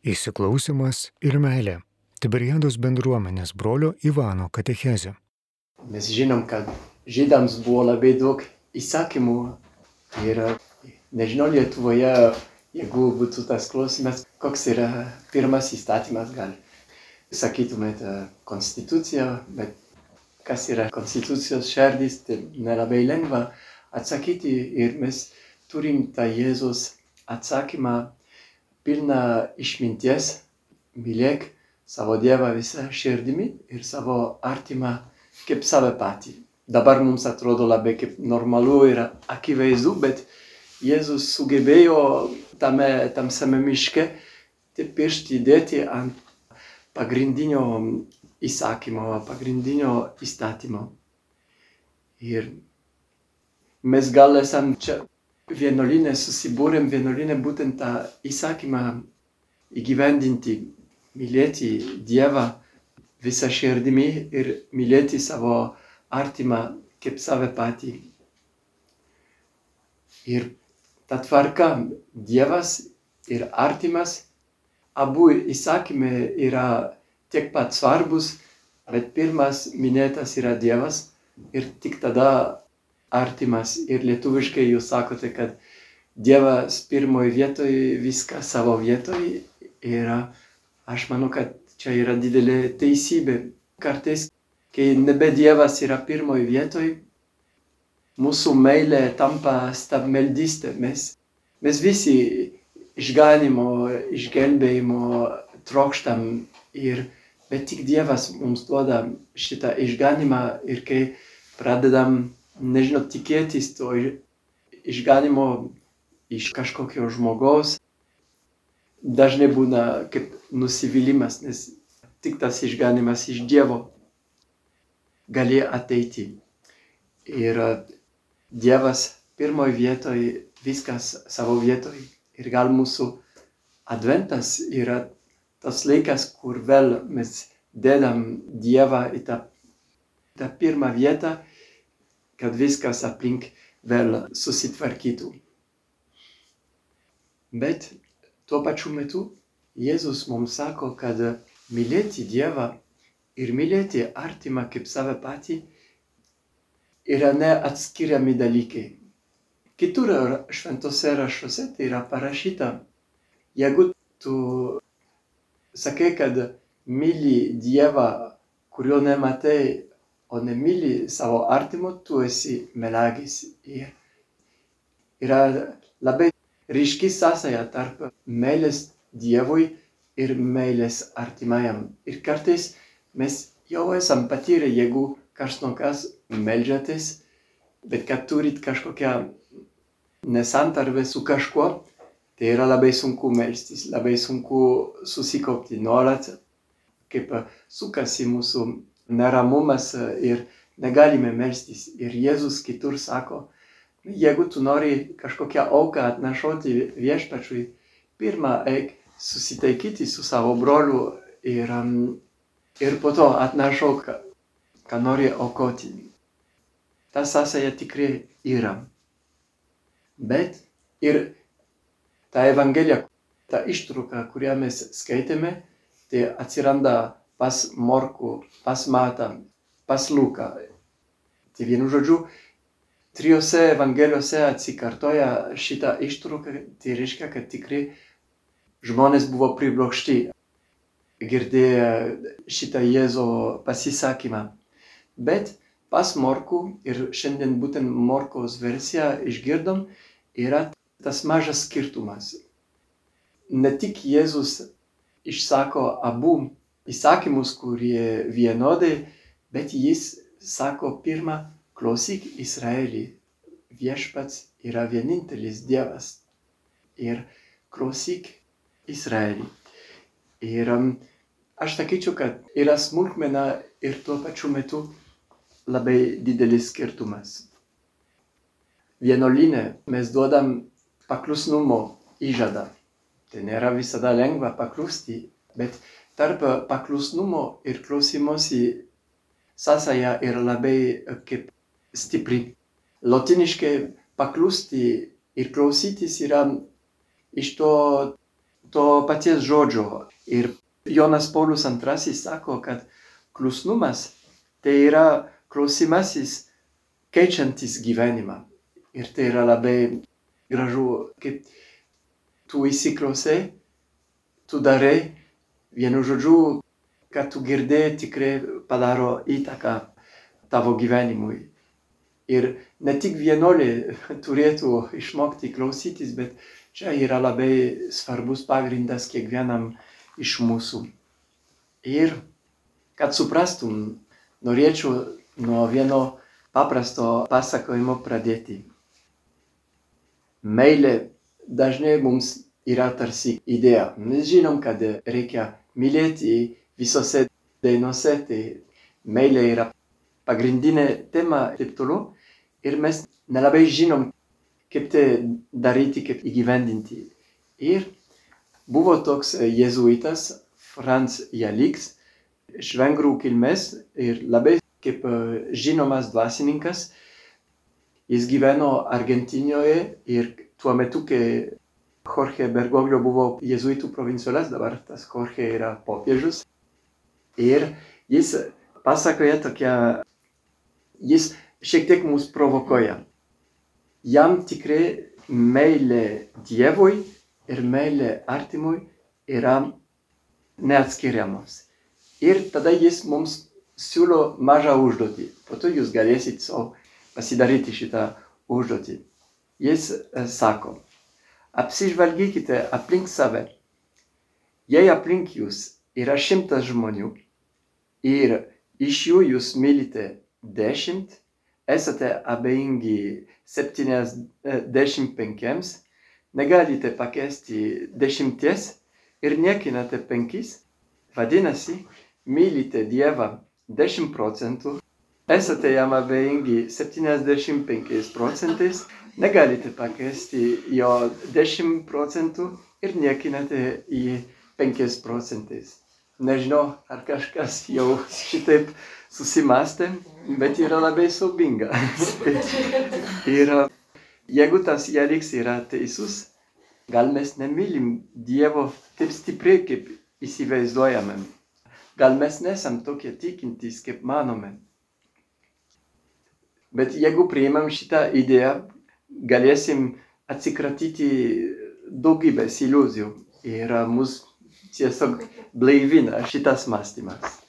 Įsiklausimas ir meilė. Tiberiados bendruomenės brolio Ivano katechezė. Mes žinom, kad žydams buvo labai daug įsakymų ir nežinau Lietuvoje, jeigu būtų tas klausimas, koks yra pirmas įstatymas, gal sakytumėte konstitucija, bet kas yra konstitucijos šerdis, tai nelabai lengva atsakyti ir mes turim tą Jėzus atsakymą pilną išminties, mylėk savo Dievą visą širdimi ir savo artimą kaip save patį. Dabar mums atrodo labai kaip normalu ir akivaizdu, bet Jėzus sugebėjo tame tamsiame miške tie piršti įdėti ant pagrindinio įsakymo, pagrindinio įstatymo. Ir mes gal esam čia vienolinė susibūrėm vienolinė būtent tą įsakymą įgyvendinti, mylėti Dievą visą širdimi ir mylėti savo artimą kaip save patį. Ir ta tvarka Dievas ir artimas, abu įsakymai yra tiek pat svarbus, bet pirmas minėtas yra Dievas ir tik tada artimas ir lietuviškai jūs sakote, kad Dievas pirmoji vietoj, viską savo vietoj ir aš manau, kad čia yra didelė teisybė. Kartais, kai nebe Dievas yra pirmoji vietoj, mūsų meilė tampa stabmeldystė. Mes, mes visi išganimo, išgelbėjimo trokštam ir bet tik Dievas mums duoda šitą išganimą ir kai pradedam nežinau, tikėtis to išganimo iš kažkokio žmogaus, dažnai būna kaip nusivylimas, nes tik tas išganimas iš Dievo gali ateiti. Ir Dievas pirmoji vietoj, viskas savo vietoj. Ir gal mūsų adventas yra tas laikas, kur vėl mes dedam Dievą į tą, tą pirmą vietą kad viskas aplink vėl susitvarkytų. Bet tuo pačiu metu Jėzus mums sako, kad mylėti Dievą ir mylėti artimą kaip save patį yra neatskiriami dalykai. Kitur šventose rašuose tai yra parašyta, jeigu tu sakai, kad myli Dievą, kurio nematai o nemyli savo artimo, tu esi melagis. Ir yra labai ryški sąsaja tarp meilės Dievui ir meilės artimajam. Ir kartais mes jau esam patyrę, jeigu kas nuo kas melžiatės, bet kad turit kažkokią nesantarvę su kažkuo, tai yra labai sunku melstis, labai sunku susikopti nuolat, kaip sukasi mūsų neramumas e, ir negalime melstis. Ir Jėzus kitur sako, jeigu tu nori kažkokią auką atnašoti viešpačiui, pirmą eik susitaikyti su savo broliu ir, ir po to atnašok, ką nori aukoti. Ta sąsaja tikrai yra. Bet ir ta Evangelija, ta ištruka, kurią mes skaitėme, tai atsiranda pas Morku, pas Matą, pas Luką. Tai vienu žodžiu, trijose Evangelijose atsikartoja šitą ištrauką, tai reiškia, kad tikrai žmonės buvo priblokšti, girdėję šitą Jėzo pasisakymą. Bet pas Morku ir šiandien būtent Morkos versiją išgirdom, yra tas mažas skirtumas. Ne tik Jėzus išsako abu įsakymus, kurie vienodai, bet jis sako pirmą, klausyk Izraelį, viešpats yra vienintelis Dievas. Ir klausyk Izraelį. Ir um, aš sakyčiau, kad yra smulkmena ir tuo pačiu metu labai didelis skirtumas. Vienolinė mes duodam paklusnumo įžadą. Tai nėra visada lengva paklusti, bet tarp paklusnumo ir klausymosi sąsaja yra labai kaip stipri. Lotiniškai paklusti ir klausytis yra iš to to paties žodžio. Ir Jonas Paulius II sako, kad klusnumas tai yra klausimasis keičiantis gyvenimą. Ir tai yra labai gražu, kaip tu įsiklausai, tu darai, vienu žodžiu, kad tu girdėjai tikrai padaro įtaką tavo gyvenimui. Ir ne tik vienuoliai turėtų išmokti klausytis, bet čia yra labai svarbus pagrindas kiekvienam iš mūsų. Ir kad suprastum, norėčiau nuo vieno paprasto pasakojimo pradėti. Meilė dažnai mums yra tarsi idėja. Mes žinom, kad reikia mylėti visose dainose, tai meilė yra pagrindinė tema ir taip toliau. Ir mes nelabai žinom, kaip tai daryti, kaip įgyvendinti. Ir buvo toks jėzuitas Franz Jaliks, iš vengrų kilmės ir labai kaip žinomas dvasininkas. Jis gyveno Argentinijoje ir tuo metu, kai Jorge Bergoglio buvo jėzuitų provincijolas, dabar tas Jorge yra popiežius. Ir jis pasakoja tokia, jis šiek tiek mus provokuoja. Jam tikrai meilė Dievui ir meilė artimui yra neatskiriamos. Ir tada jis mums siūlo mažą užduotį. Po to jūs galėsit sau pasidaryti šitą užduotį. Jis sako, apsižvalgykite aplink save. Jei aplink jūs yra šimtas žmonių ir iš jų jūs mylite dešimt, esate abejingi septyniasdešimt penkiems, negalite pakesti dešimties ir niekinate penkis, vadinasi, mylite Dievą 10 procentų, esate jam abejingi 75 procentais, negalite pakesti jo 10 procentų ir niekinate jį 5 procentais. Nežinau, ar kažkas jau šitaip susimastė, bet yra labai saubinga. ir jeigu tas jeliks yra teisus, gal mes nemylim Dievo taip stipriai, kaip įsivaizduojame. Gal mes nesam tokie tikintys, kaip manome. Bet jeigu priimam šitą idėją, galėsim atsikratyti daugybės iliuzijų ir mus tiesiog blaivina šitas mąstymas.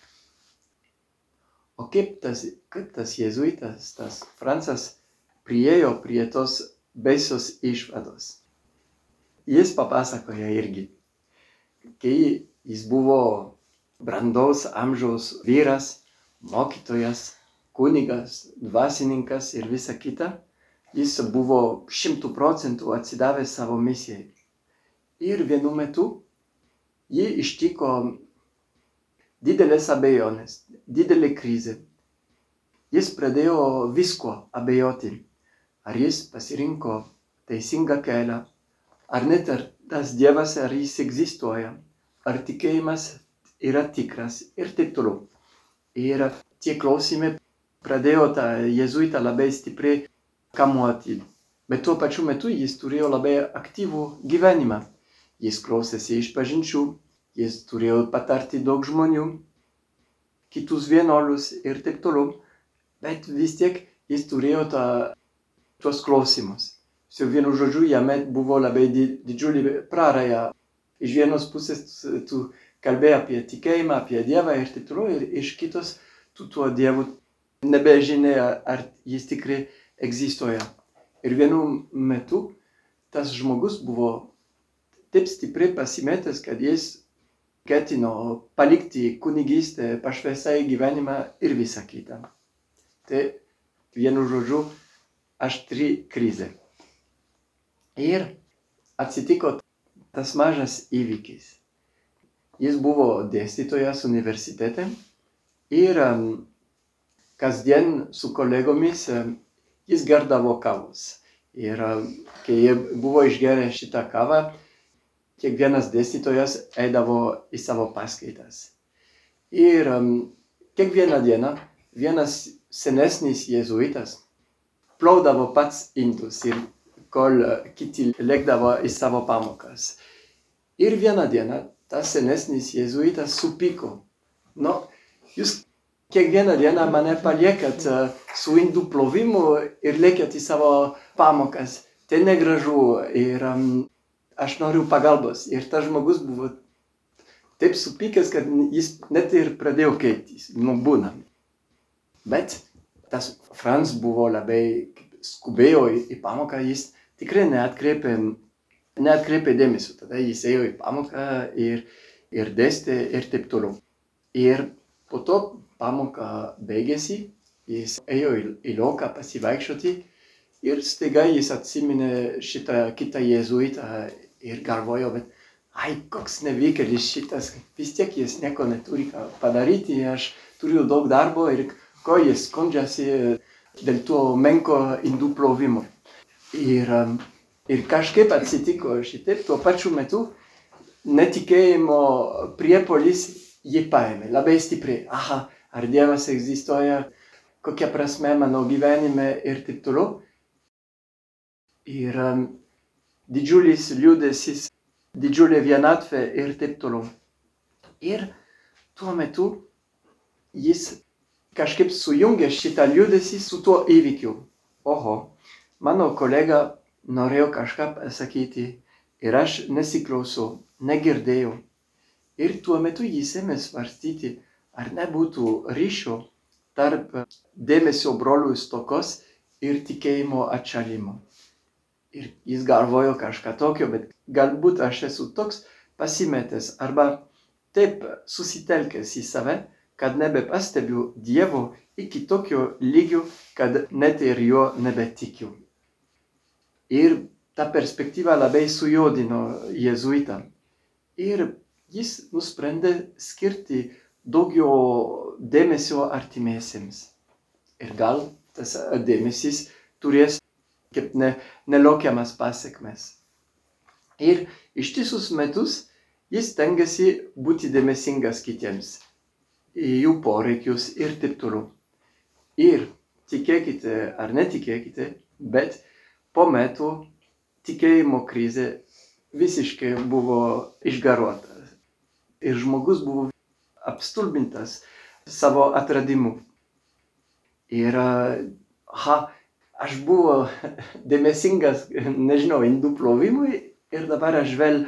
O kaip tas, kaip tas jėzuitas, tas Francas priejo prie tos baisios išvados? Jis papasakoja irgi, kai jis buvo brandaus amžiaus vyras, mokytojas, kunigas, dvasininkas ir visa kita, jis buvo šimtų procentų atsidavęs savo misijai. Ir vienu metu jį ištiko didelės abejonės, didelė krizė. Jis pradėjo visko abejoti, ar jis pasirinko teisingą kelią, ar net ar tas Dievas, ar jis egzistuoja, ar tikėjimas yra tikras ir taip toliau. Ir tie klausimai pradėjo tą jėzuitą labai stipriai kamuoti. Bet tuo pačiu metu jis turėjo labai aktyvų gyvenimą. Jis klausėsi išpažinčių, jis turėjo patarti daug žmonių, kitus vienuolius ir taip toliau, bet vis tiek jis turėjo tą, tuos klausimus. Su vienu žodžiu, jame buvo labai didžiulė praraja. Iš vienos pusės tu kalbėjai apie tikėjimą, apie Dievą ir taip toliau, ir iš kitos tu tuo Dievu nebežinai, ar jis tikrai egzistuoja. Ir vienu metu tas žmogus buvo taip stipriai pasimetęs, kad jis ketino palikti kunigystę, pašvesai gyvenimą ir visą kitą. Tai vienu žodžiu, aštri krizė. Ir atsitiko tas mažas įvykis. Jis buvo dėstytojas universitete ir um, kasdien su kolegomis um, jis gerdavo kavos. Ir kai jie buvo išgedę šitą kavą, kiekvienas dėstytojas eidavo į savo paskaitas. Ir um, kiekvieną dieną vienas senesnis jėzuitas plaudavo pats indus ir kol kiti lėkdavo į savo pamokas. Ir vieną dieną tas senesnis jėzuitas supyko. Nu, jūs kiekvieną dieną mane paliekat su indų plovimu ir lėkėt į savo pamokas. Tai negražu ir um, aš noriu pagalbos. Ir tas žmogus buvo taip supykęs, kad jis net ir pradėjo keittis. Nu, būna. Bet tas Frans buvo labai skubėjo į, į pamoką, jis tikrai neatkreipė, neatkreipė dėmesio. Tada jis ėjo į pamoką ir, ir dėstė ir taip toliau. Ir po to pamoka baigėsi, jis ėjo į, į lauką pasivaikščioti ir staiga jis atsiminė šitą kitą jėzuitą ir galvojo, bet ai, koks nevykėlis šitas, vis tiek jis nieko neturi ką padaryti, aš turiu daug darbo ir ko jis skundžiasi dėl to menko indų plovimo. Ir, um, ir kažkaip atsitiko šitaip, tuo pačiu metu netikėjimo priepolis jį paėmė labai stipriai. Aha, ar Dievas egzistuoja, kokia prasme mano gyvenime ir taip toliau. Ir didžiulis liūdėsis, didžiulė vienatvė ir taip toliau. Ir tuo metu jis kažkaip sujungė šitą liūdėsi su tuo įvykiu. Oho, mano kolega norėjo kažką pasakyti ir aš nesiklausau, negirdėjau. Ir tuo metu jis ėmė svarstyti, ar nebūtų ryšio tarp dėmesio brolių stokos ir tikėjimo atšalimo. Ir jis galvojo kažką tokio, bet galbūt aš esu toks pasimetęs arba taip susitelkęs į save, kad nebepastebiu Dievo iki tokio lygio, kad net ir jo nebetikiu. Ir ta perspektyva labai sujodino jėzuitą. Ir jis nusprendė skirti daugiau dėmesio artimiesiems. Ir gal tas dėmesys turės kaip ne, nelaukiamas pasiekmes. Ir ištisus metus jis tengiasi būti dėmesingas kitiems, į jų poreikius ir taip toliau. Ir tikėkite ar netikėkite, bet po metų tikėjimo krizė visiškai buvo išgaruota. Ir žmogus buvo apstulbintas savo atradimu. Ir, ha, aš buvau dėmesingas, nežinau, indų plovimui ir dabar aš vėl,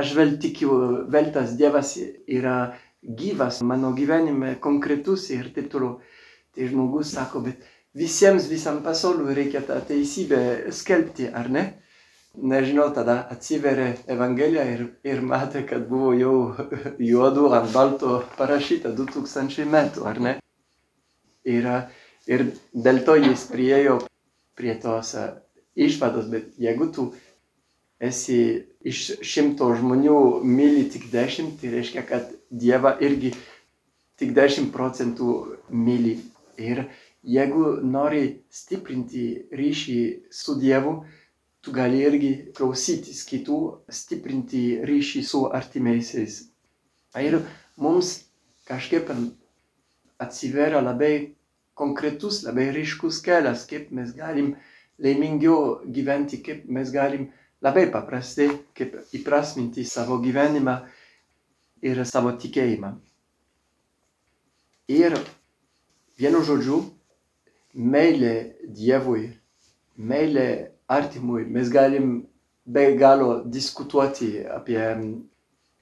aš vėl tikiu, vėl tas Dievas yra gyvas mano gyvenime, konkretus ir taip toliau. Tai žmogus sako, bet visiems, visam pasauliu reikia tą teisybę skelbti, ar ne? Nežinau, tada atsiveria Evangelija ir, ir matė, kad buvo jau juodu ant balto parašyta 2000 metų, ar ne? Ir, ir dėl to jis priejo prie tos išvados, bet jeigu tu esi iš šimto žmonių myli tik dešimt, tai reiškia, kad Dievą irgi tik dešimt procentų myli. Ir jeigu nori stiprinti ryšį su Dievu, tu gali irgi klausytis kitų, stiprinti ryšį su artimaisiais. Ir mums kažkaip atsiveria labai konkretus, labai ryškus kelias, kaip mes galim laimingiau gyventi, kaip mes galim labai paprastai, kaip įprasminti savo gyvenimą ir savo tikėjimą. Ir vienu žodžiu, meilė Dievui, meilė artimui mes galim be galo diskutuoti apie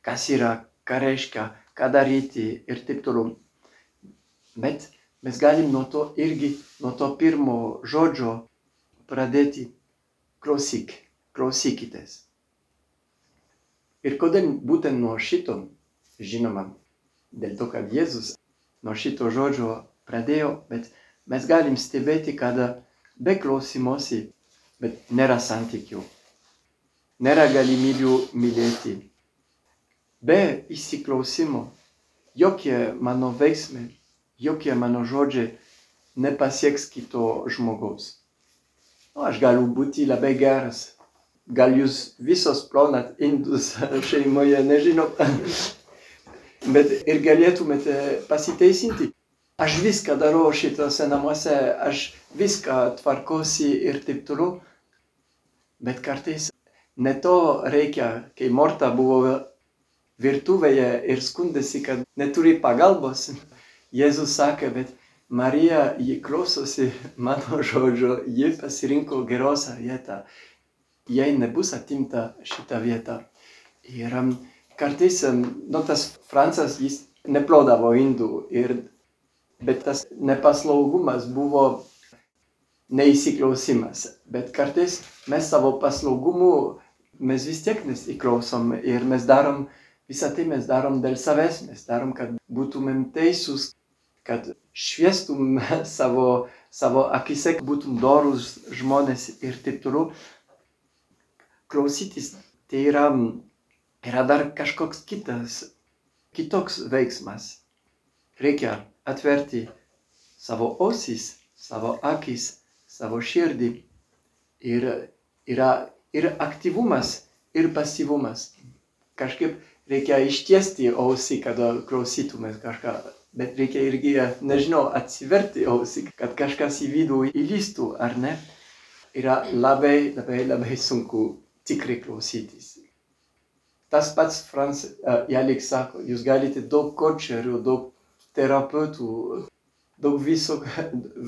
kas yra, ką reiškia, ką daryti ir taip toliau. Bet mes galim nuo to irgi, nuo to pirmo žodžio pradėti klausyk, klausykitės. Ir kodėl būtent nuo šito, žinoma, dėl to, kad Jėzus nuo šito žodžio pradėjo, bet mes galim stebėti, kad be klausymosi bet nėra santykių. Nėra galimybių mylėti. Be įsiklausimo jokie mano veiksmai, jokie mano žodžiai nepasieks kito žmogaus. Nu, aš galiu būti labai geras. Gal jūs visos plaunat indus šeimoje, nežinau. Bet ir galėtumėte pasiteisinti. Aš viską darau šitose namuose, aš viską tvarkosi ir taip toliau bet kartais ne to reikia, kai Morta buvo virtuvėje ir skundėsi, kad neturi pagalbos. Jėzus sakė, bet Marija, ji klausosi mano žodžio, ji pasirinko gerosią vietą. Jei nebus atimta šita vieta. Ir kartais, nu, tas Francas, jis neplodavo indų, ir, bet tas nepaslaugumas buvo neįsiklausimas. Bet kartais mes savo paslaugumu, mes vis tiek nesiklausom ir mes darom, visą tai mes darom dėl savęs, mes darom, kad būtumėm teisūs, kad šviestum savo, savo akise, būtum dorus žmonės ir taip toliau. Klausytis tai yra, yra dar kažkoks kitas, kitoks veiksmas. Reikia atverti savo ausis, savo akis savo širdį. Ir yra ir aktyvumas, ir pasyvumas. Kažkaip reikia ištiesti ausį, kad klausytumės kažką. Bet reikia irgi, nežinau, atsiverti ausį, kad kažkas į vidų įlystų, ar ne? Yra labai, labai, labai sunku tikrai klausytis. Tas pats Frans uh, Jalik sako, jūs galite daug kočerių, daug terapeutų daug visok,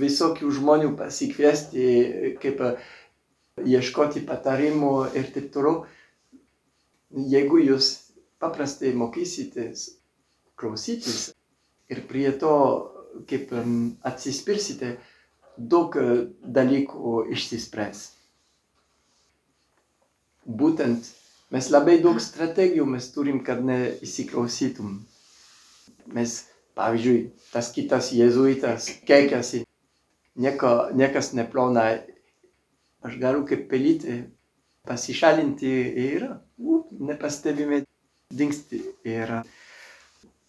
visokių žmonių pasikviesti, kaip ieškoti patarimų ir taip toliau. Jeigu jūs paprastai mokysitės klausytis ir prie to kaip atsispirsite, daug dalykų išsispręs. Būtent mes labai daug strategijų mes turim, kad neįsiklausytum. Mes pavyzdžiui, tas kitas jėzuitas keikiasi, nieko, niekas neplauna, aš galiu kaip pelytė pasišalinti ir uh, nepastebime dingsti. Ir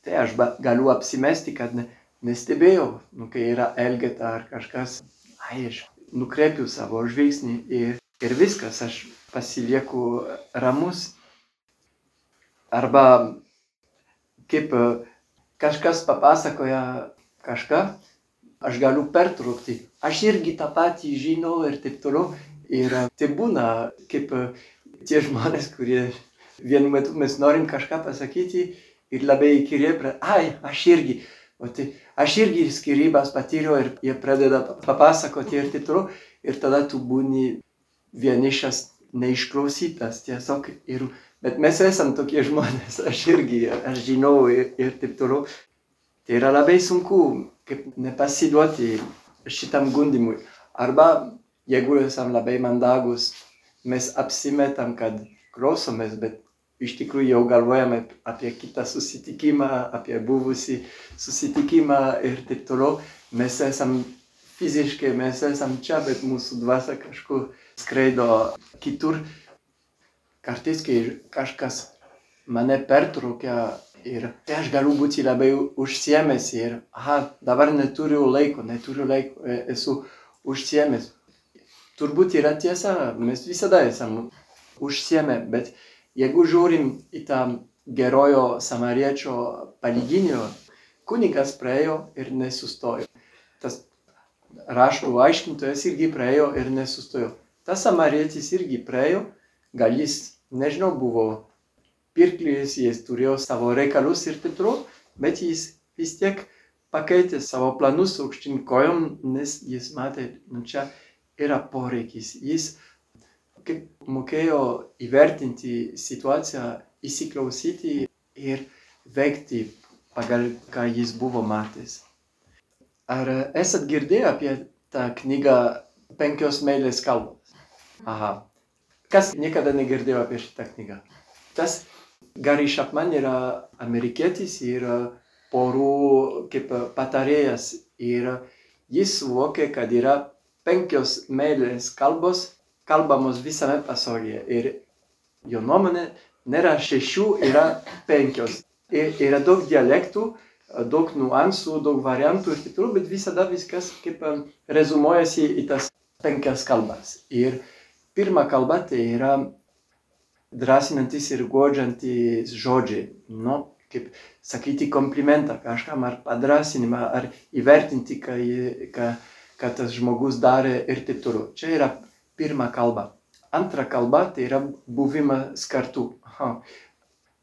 tai aš galiu apsimesti, kad ne, nestebėjau, nu, kai yra elgeta ar kažkas, ai, aš nukreipiu savo žvilgsnį ir, ir viskas, aš pasilieku ramus. Arba kaip kažkas papasakoja kažką, aš galiu pertraukti. Aš irgi tą patį žinau ir taip toliau. Ir tai būna kaip tie žmonės, kurie vienu metu mes norim kažką pasakyti ir labai įkyrė, ai, aš irgi. O tai aš irgi skirybas patyriau ir jie pradeda papasakoti ir taip toliau. Ir tada tu būni vienišas, neišklausytas tiesiog. Ir Bet mes esam tokie žmonės, aš irgi, aš žinau ir, ir taip toliau. Tai yra labai sunku, kaip nepasiduoti šitam gundimui. Arba, jeigu esam labai mandagus, mes apsimetam, kad klausomės, bet iš tikrųjų jau galvojame apie kitą susitikimą, apie buvusį susitikimą ir taip toliau. Mes esam fiziškai, mes esam čia, bet mūsų dvasia kažkur skraido kitur kartais, kai kažkas mane pertraukia ir tai aš galiu būti labai užsiemęs ir, aha, dabar neturiu laiko, neturiu laiko, e, esu užsiemęs. Turbūt yra tiesa, mes visada esam užsiemę, bet jeigu žiūrim į tą gerojo samariečio palyginimą, kunigas praėjo ir nesustojo. Tas rašto aiškintojas irgi praėjo ir nesustojo. Tas samarietis irgi praėjo, gal jis nežinau, buvo pirklis, jis turėjo savo reikalus ir taip toliau, bet jis vis tiek pakeitė savo planus aukštyn kojom, nes jis matė, nu čia yra poreikis. Jis kaip mokėjo įvertinti situaciją, įsiklausyti ir veikti pagal ką jis buvo matęs. Ar esat girdėję apie tą knygą Penkios meilės kalbos? Aha, Kas niekada negirdėjo apie šitą knygą? Tas Gary Chapman yra amerikietis ir porų kaip patarėjas ir jis suvokė, kad yra penkios meilės kalbos kalbamos visame pasaulyje ir jo nuomonė nėra šešių, yra penkios. Ir yra daug dialektų, daug niuansų, daug variantų ir taip toliau, bet visada viskas kaip rezumuojasi į tas penkias kalbas. Ir pirma kalba tai yra drąsinantis ir godžiantis žodžiai. Nu, kaip sakyti komplimentą kažkam ar padrasinimą, ar įvertinti, ką, ką, ką tas žmogus darė ir taip toliau. Čia yra pirma kalba. Antra kalba tai yra buvimas kartu. Aha.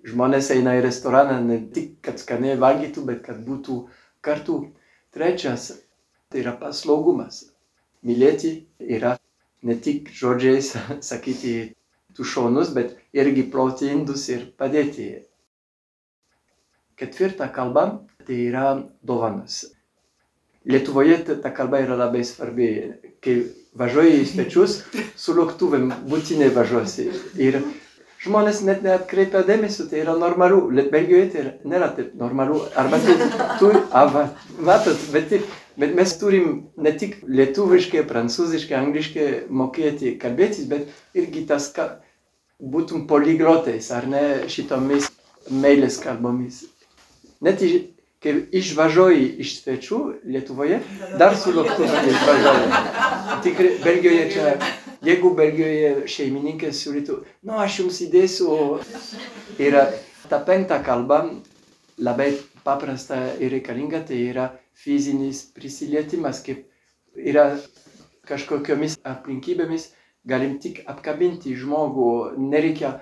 Žmonės eina į restoraną ne tik, kad skaniai valgytų, bet kad būtų kartu. Trečias tai yra paslaugumas. Mylėti yra ne tik žodžiais sakyti tu šaunus, bet irgi plauti indus ir padėti. Ketvirta kalba tai yra dovanas. Lietuvoje ta kalba yra labai svarbi. Kai važiuoji į svečius, su lėktuvėm būtinai važiuosi. Ir žmonės net neatkreipia dėmesio, tai yra normalu. Belgijoje tai nėra taip normalu. Arba tai turi, arba, matot, bet, bet mes turim ne tik lietuviškai, prancūziškai, angliškai mokėti kalbėtis, bet irgi tas, ka, būtum poliglotais, ar ne šitomis meilės kalbomis. Net kai išvažiuoji iš svečių Lietuvoje, dar su lėktuvu išvažiuoji. Tikrai Belgijoje čia, jeigu Belgijoje šeimininkas siūlytų, nu aš jums įdėsiu, yra ta penkta kalba labai paprasta ir reikalinga, tai yra fizinis prisilietimas, kaip yra kažkokiomis aplinkybėmis galim tik apkabinti žmogų, nereikia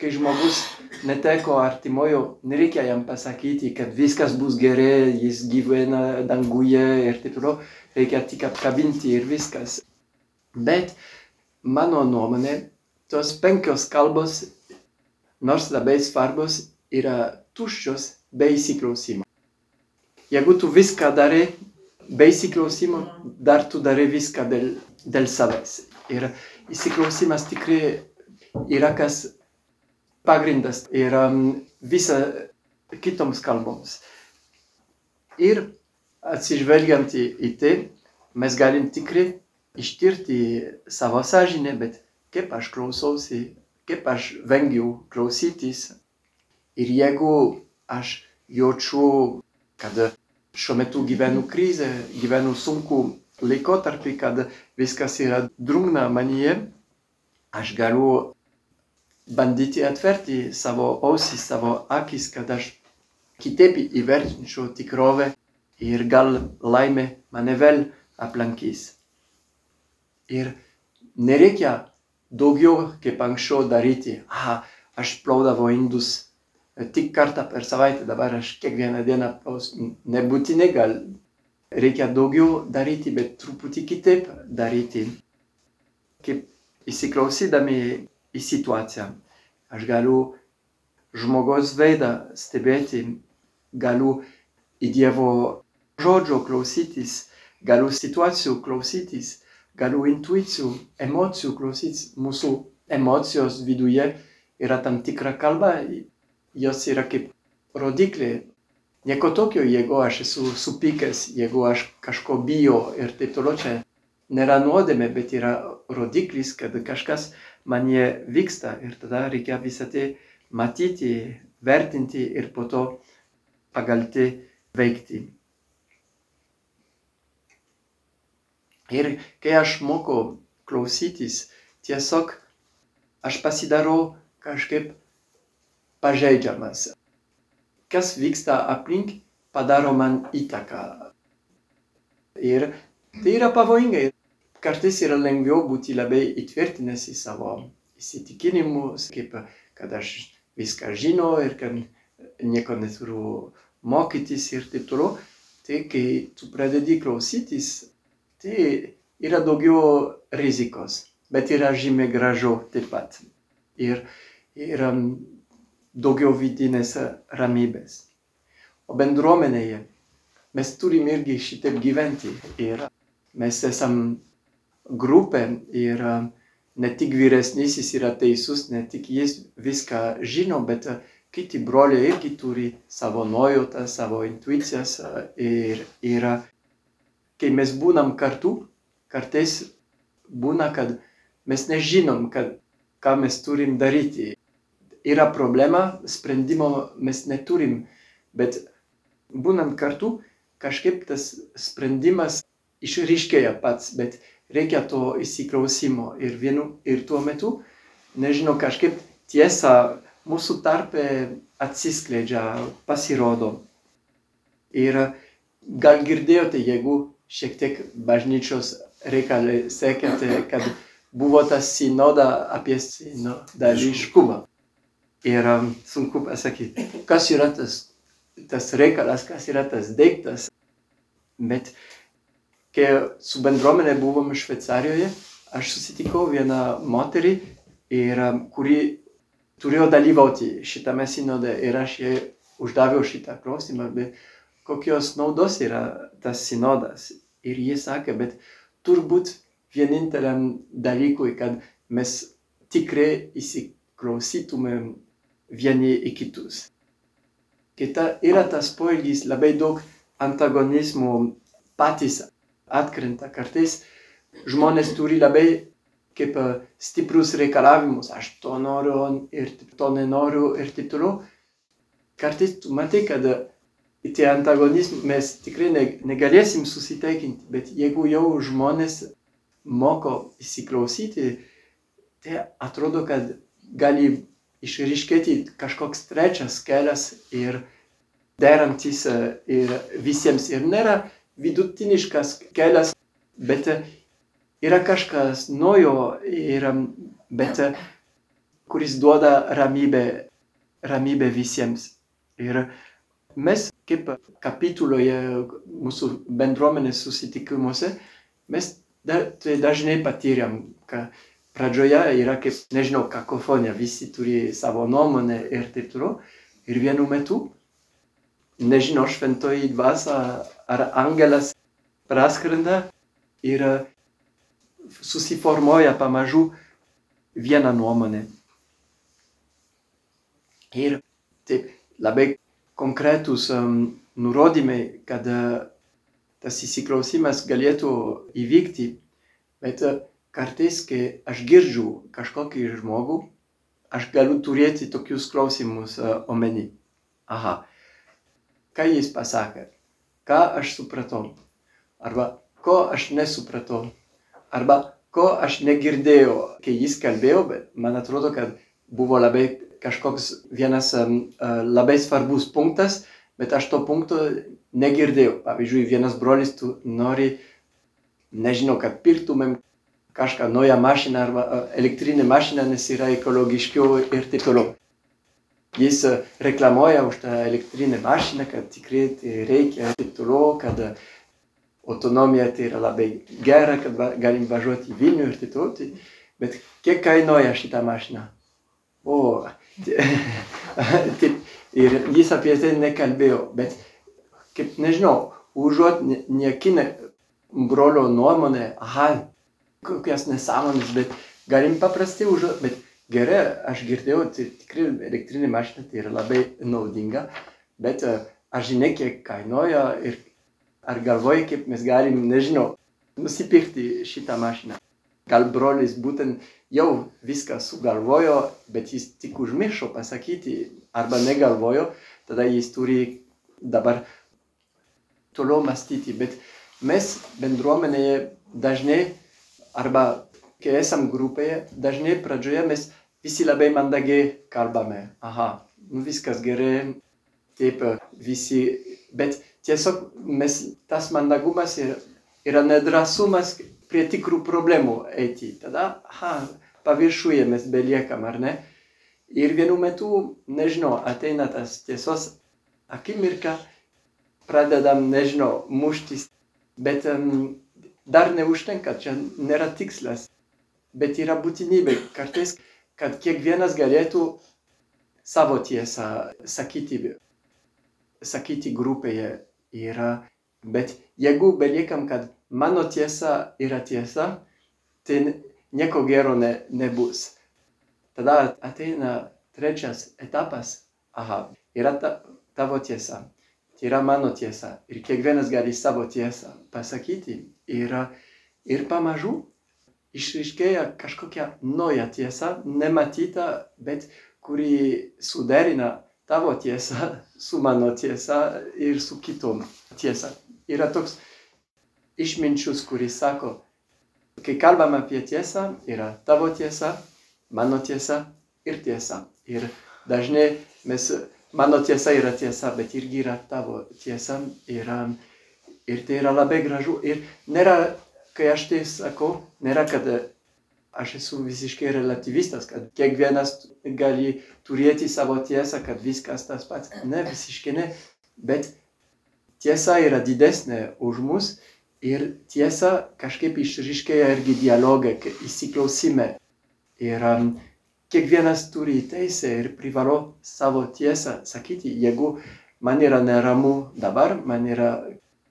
kai žmogus neteko artimojo, nereikia jam pasakyti, kad viskas bus gerai, jis gyvena danguje ir taip toliau, reikia tik apkabinti ir viskas. Bet mano nuomonė, tos penkios kalbos, nors labai svarbos, yra tuščios be įsiklausimo. Jeigu tu viską darai be įsiklausimo, dar tu darai viską dėl, dėl savęs. Ir įsiklausimas tikrai yra kas pagrindas ir um, visa kitoms kalboms. Ir atsižvelgiant į, į tai, mes galim tikrai ištirti savo sąžinę, bet kaip aš klausausi, kaip aš vengiu klausytis. Ir jeigu aš jaučiu, kad šiuo metu gyvenu krizę, gyvenu sunku laikotarpį, kad viskas yra drungna manyje, aš galiu bandyti atverti savo ausis, savo akis, kad aš kitaip įvertinčiau tikrovę ir gal laimė mane vėl aplankys. Ir nereikia daugiau kaip anksčiau daryti. Aha, aš plaudavau indus tik kartą per savaitę, dabar aš kiekvieną dieną plausiu. Nebūtinai gal reikia daugiau daryti, bet truputį kitaip daryti. Kaip įsiklausydami į situaciją. Aš galiu žmogaus veidą stebėti, galiu į Dievo žodžio klausytis, galiu situacijų klausytis, galiu intuicijų, emocijų klausytis. Mūsų emocijos viduje yra tam tikra kalba, jos yra kaip rodiklė. Nieko tokio, jeigu aš esu supykęs, jeigu aš kažko bijo ir taip toliau čia nėra nuodėmė, bet yra rodiklis, kad kažkas manie vyksta ir tada reikia visą tai matyti, vertinti ir po to pagal tai veikti. Ir kai aš moku klausytis, tiesiog aš pasidarau kažkaip pažeidžiamas. Kas vyksta aplink, padaro man įtaką. Ir tai yra pavojinga kartais yra lengviau būti labai įtvirtinęs į savo įsitikinimus, kaip kad aš viską žinau ir kad nieko neturiu mokytis ir taip toliau. Tai kai tu pradedi klausytis, tai yra daugiau rizikos, bet yra žymiai gražiau taip pat. Ir yra daugiau vidinės ramybės. O bendruomenėje mes turim irgi šitaip gyventi. Ir mes esam grupė ir ne tik vyresnysis yra teisus, ne tik jis viską žino, bet kiti broliai irgi turi savo nuojautą, savo intuicijas ir yra, kai mes būnam kartu, kartais būna, kad mes nežinom, kad, ką mes turim daryti. Yra problema, sprendimo mes neturim, bet būnant kartu, kažkaip tas sprendimas išryškėja pats, bet reikia to įsiklausimo ir vienu ir tuo metu, nežinau, kažkaip tiesa mūsų tarpe atsiskleidžia, pasirodo. Ir gal girdėjote, jeigu šiek tiek bažnyčios reikalai sekėte, kad buvo tas sinoda apie sinodališkumą. Ir sunku pasakyti, kas yra tas, tas reikalas, kas yra tas daiktas. Bet kai su bendruomenė buvom Šveicarijoje, aš susitikau vieną moterį, ir, um, kuri turėjo dalyvauti šitame sinode ir aš jai uždaviau šitą klausimą, bet kokios naudos yra tas sinodas. Ir jis sakė, bet turbūt vieninteliam dalykui, kad mes tikrai įsiklausytumėm vieni į kitus. Kita yra tas poelgis labai daug antagonizmų patys atkrenta. Kartais žmonės turi labai kaip stiprus reikalavimus, aš to noriu ir to nenoriu ir taip toliau. Kartais tu matai, kad tie antagonizmai mes tikrai negalėsim susitaikinti, bet jeigu jau žmonės moko įsiklausyti, tai atrodo, kad gali išryškėti kažkoks trečias kelias ir derantis ir visiems. Ir nėra vidutiniškas kelias, bet yra kažkas naujo, ir, bet kuris duoda ramybę, ramybę visiems. Ir mes kaip kapituloje mūsų bendruomenės susitikimuose, mes da, tai dažnai patyrėm, kad pradžioje yra kaip, nežinau, kakofonija, visi turi savo nuomonę ir taip toliau. Ir vienu metu, nežinau, šventoji dvasia ar angelas praskrenda ir susiformuoja pamažu viena nuomonė. Ir taip labai konkretus um, nurodymai, kad uh, tas įsiklausimas galėtų įvykti, bet uh, kartais, kai aš girdžiu kažkokį žmogų, aš galiu turėti tokius klausimus uh, omeny. Aha, ką jis pasakė, ką aš supratau, arba ko aš nesupratau, arba ko aš negirdėjau, kai jis kalbėjo, bet man atrodo, kad buvo labai kažkoks vienas um, labai svarbus punktas, bet aš to punkto negirdėjau. Pavyzdžiui, vienas brolis tu nori, nežinau, kad pirktumėm kažką naują mašiną arba elektrinę mašiną, nes yra ekologiškiau ir taip toliau. Jis reklamuoja už tą elektrinę mašiną, kad tikrai tai reikia ir taip toliau, kad autonomija tai yra labai gera, kad galim važiuoti į Vilnių ir taip toliau. Bet kiek kainuoja šitą mašiną? O, Taip, ir jis apie tai nekalbėjo, bet, kaip nežinau, užuot niekinę brolio nuomonę, aha, kokias nesąmonės, bet galim paprastai užuot, bet gerai, aš girdėjau, tai tikrai elektrinė mašina tai yra labai naudinga, bet aš žinai, kiek kainuoja ir ar galvoji, kaip mes galim, nežinau, nusipirkti šitą mašiną. Gal brolis būtent jau viską sugalvojo, bet jis tik užmiršo pasakyti arba negalvojo, tada jis turi dabar toliau mąstyti. Bet mes bendruomenėje dažnai, arba kai esam grupėje, dažnai pradžioje mes visi labai mandagiai kalbame. Aha, nu viskas gerai, taip visi, bet tiesiog mes, tas mandagumas yra, yra nedrasumas prie tikrų problemų eiti. Tada, aha, paviršuje mes beliekam, ar ne? Ir vienu metu, nežinau, ateina tas tiesos akimirka, pradedam, nežinau, muštis, bet um, dar neužtenka, čia nėra tikslas, bet yra būtinybė kartais, kad kiekvienas galėtų savo tiesą sakyti, sakyti grupėje yra, bet jeigu beliekam, kad mano tiesa yra tiesa, tai nieko gero ne, nebus. Tada ateina trečias etapas, aha, yra ta, tavo tiesa, tai yra mano tiesa ir kiekvienas gali savo tiesą pasakyti ir, ir pamažu išryškėja kažkokia nauja tiesa, nematyta, bet kuri suderina tavo tiesą su mano tiesa ir su kitom tiesa. Yra toks išminčius, kuris sako, kai kalbam apie tiesą, yra tavo tiesa, mano tiesa ir tiesa. Ir dažnai mes, mano tiesa yra tiesa, bet irgi yra tavo tiesa. Ir, ir tai yra labai gražu. Ir nėra, kai aš tai sakau, nėra, kad aš esu visiškai relativistas, kad kiekvienas gali turėti savo tiesą, kad viskas tas pats. Ne, visiškai ne. Bet tiesa yra didesnė už mus ir tiesa kažkaip išryškėja irgi dialogą, įsiklausime. Ir um, kiekvienas turi teisę ir privalo savo tiesą sakyti, jeigu man yra neramu dabar, man yra,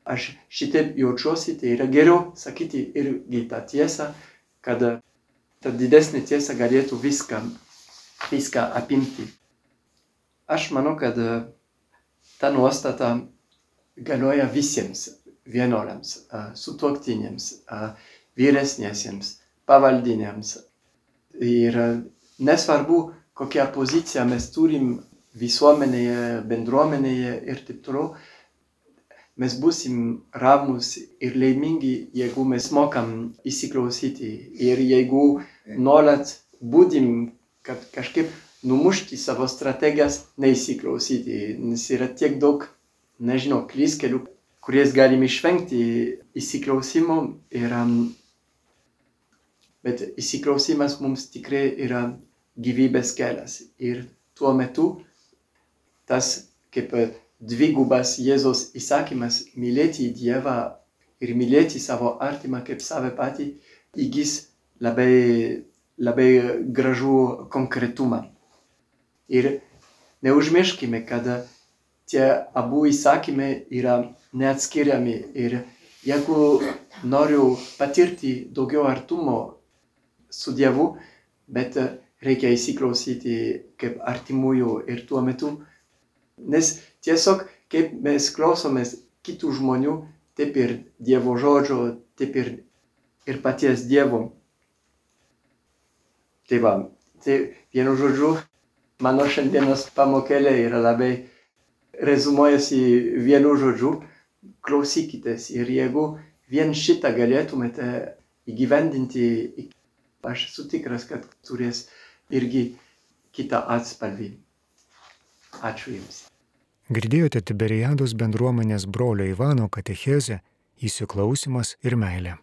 aš šitaip jaučiuosi, tai yra geriau sakyti irgi tą tiesą, kad ta didesnė tiesa galėtų viską, viską apimti. Aš manau, kad ta nuostata galioja visiems vienuoliams, sutuoktiniams, vyresniesiems, pavaldiniams. Ir nesvarbu, kokią poziciją mes turim visuomenėje, bendruomenėje ir taip toliau, mes būsim ramus ir laimingi, jeigu mes mokam įsiklausyti ir jeigu nuolat būdim, kad kažkaip numušti savo strategijas, neįsiklausyti, nes yra tiek daug, nežinau, klystkelių, kuriais galim išvengti įsiklausimo. Ir, bet įsiklausimas mums tikrai yra gyvybės kelias. Ir tuo metu tas kaip dvigubas Jėzos įsakymas mylėti Dievą ir mylėti savo artimą kaip save patį įgys labai, labai gražų konkretumą. Ir neužmirškime, kad tie abu įsakymai yra neatskiriami. Ir jeigu noriu patirti daugiau artumo su Dievu, bet reikia įsiklausyti kaip artimųjų ir tuo metu, nes tiesiog kaip mes klausomės kitų žmonių, taip ir Dievo žodžio, taip ir, ir paties Dievo. Tai va, tai vienu žodžiu, mano šiandienos pamokėlė yra labai rezumuojasi vienu žodžiu, klausykitės ir jeigu vien šitą galėtumėte įgyvendinti, aš esu tikras, kad turės irgi kitą atspalvį. Ačiū Jums. Girdėjote Tiberiados bendruomenės brolio Ivano katechezę įsiklausimas ir meilė.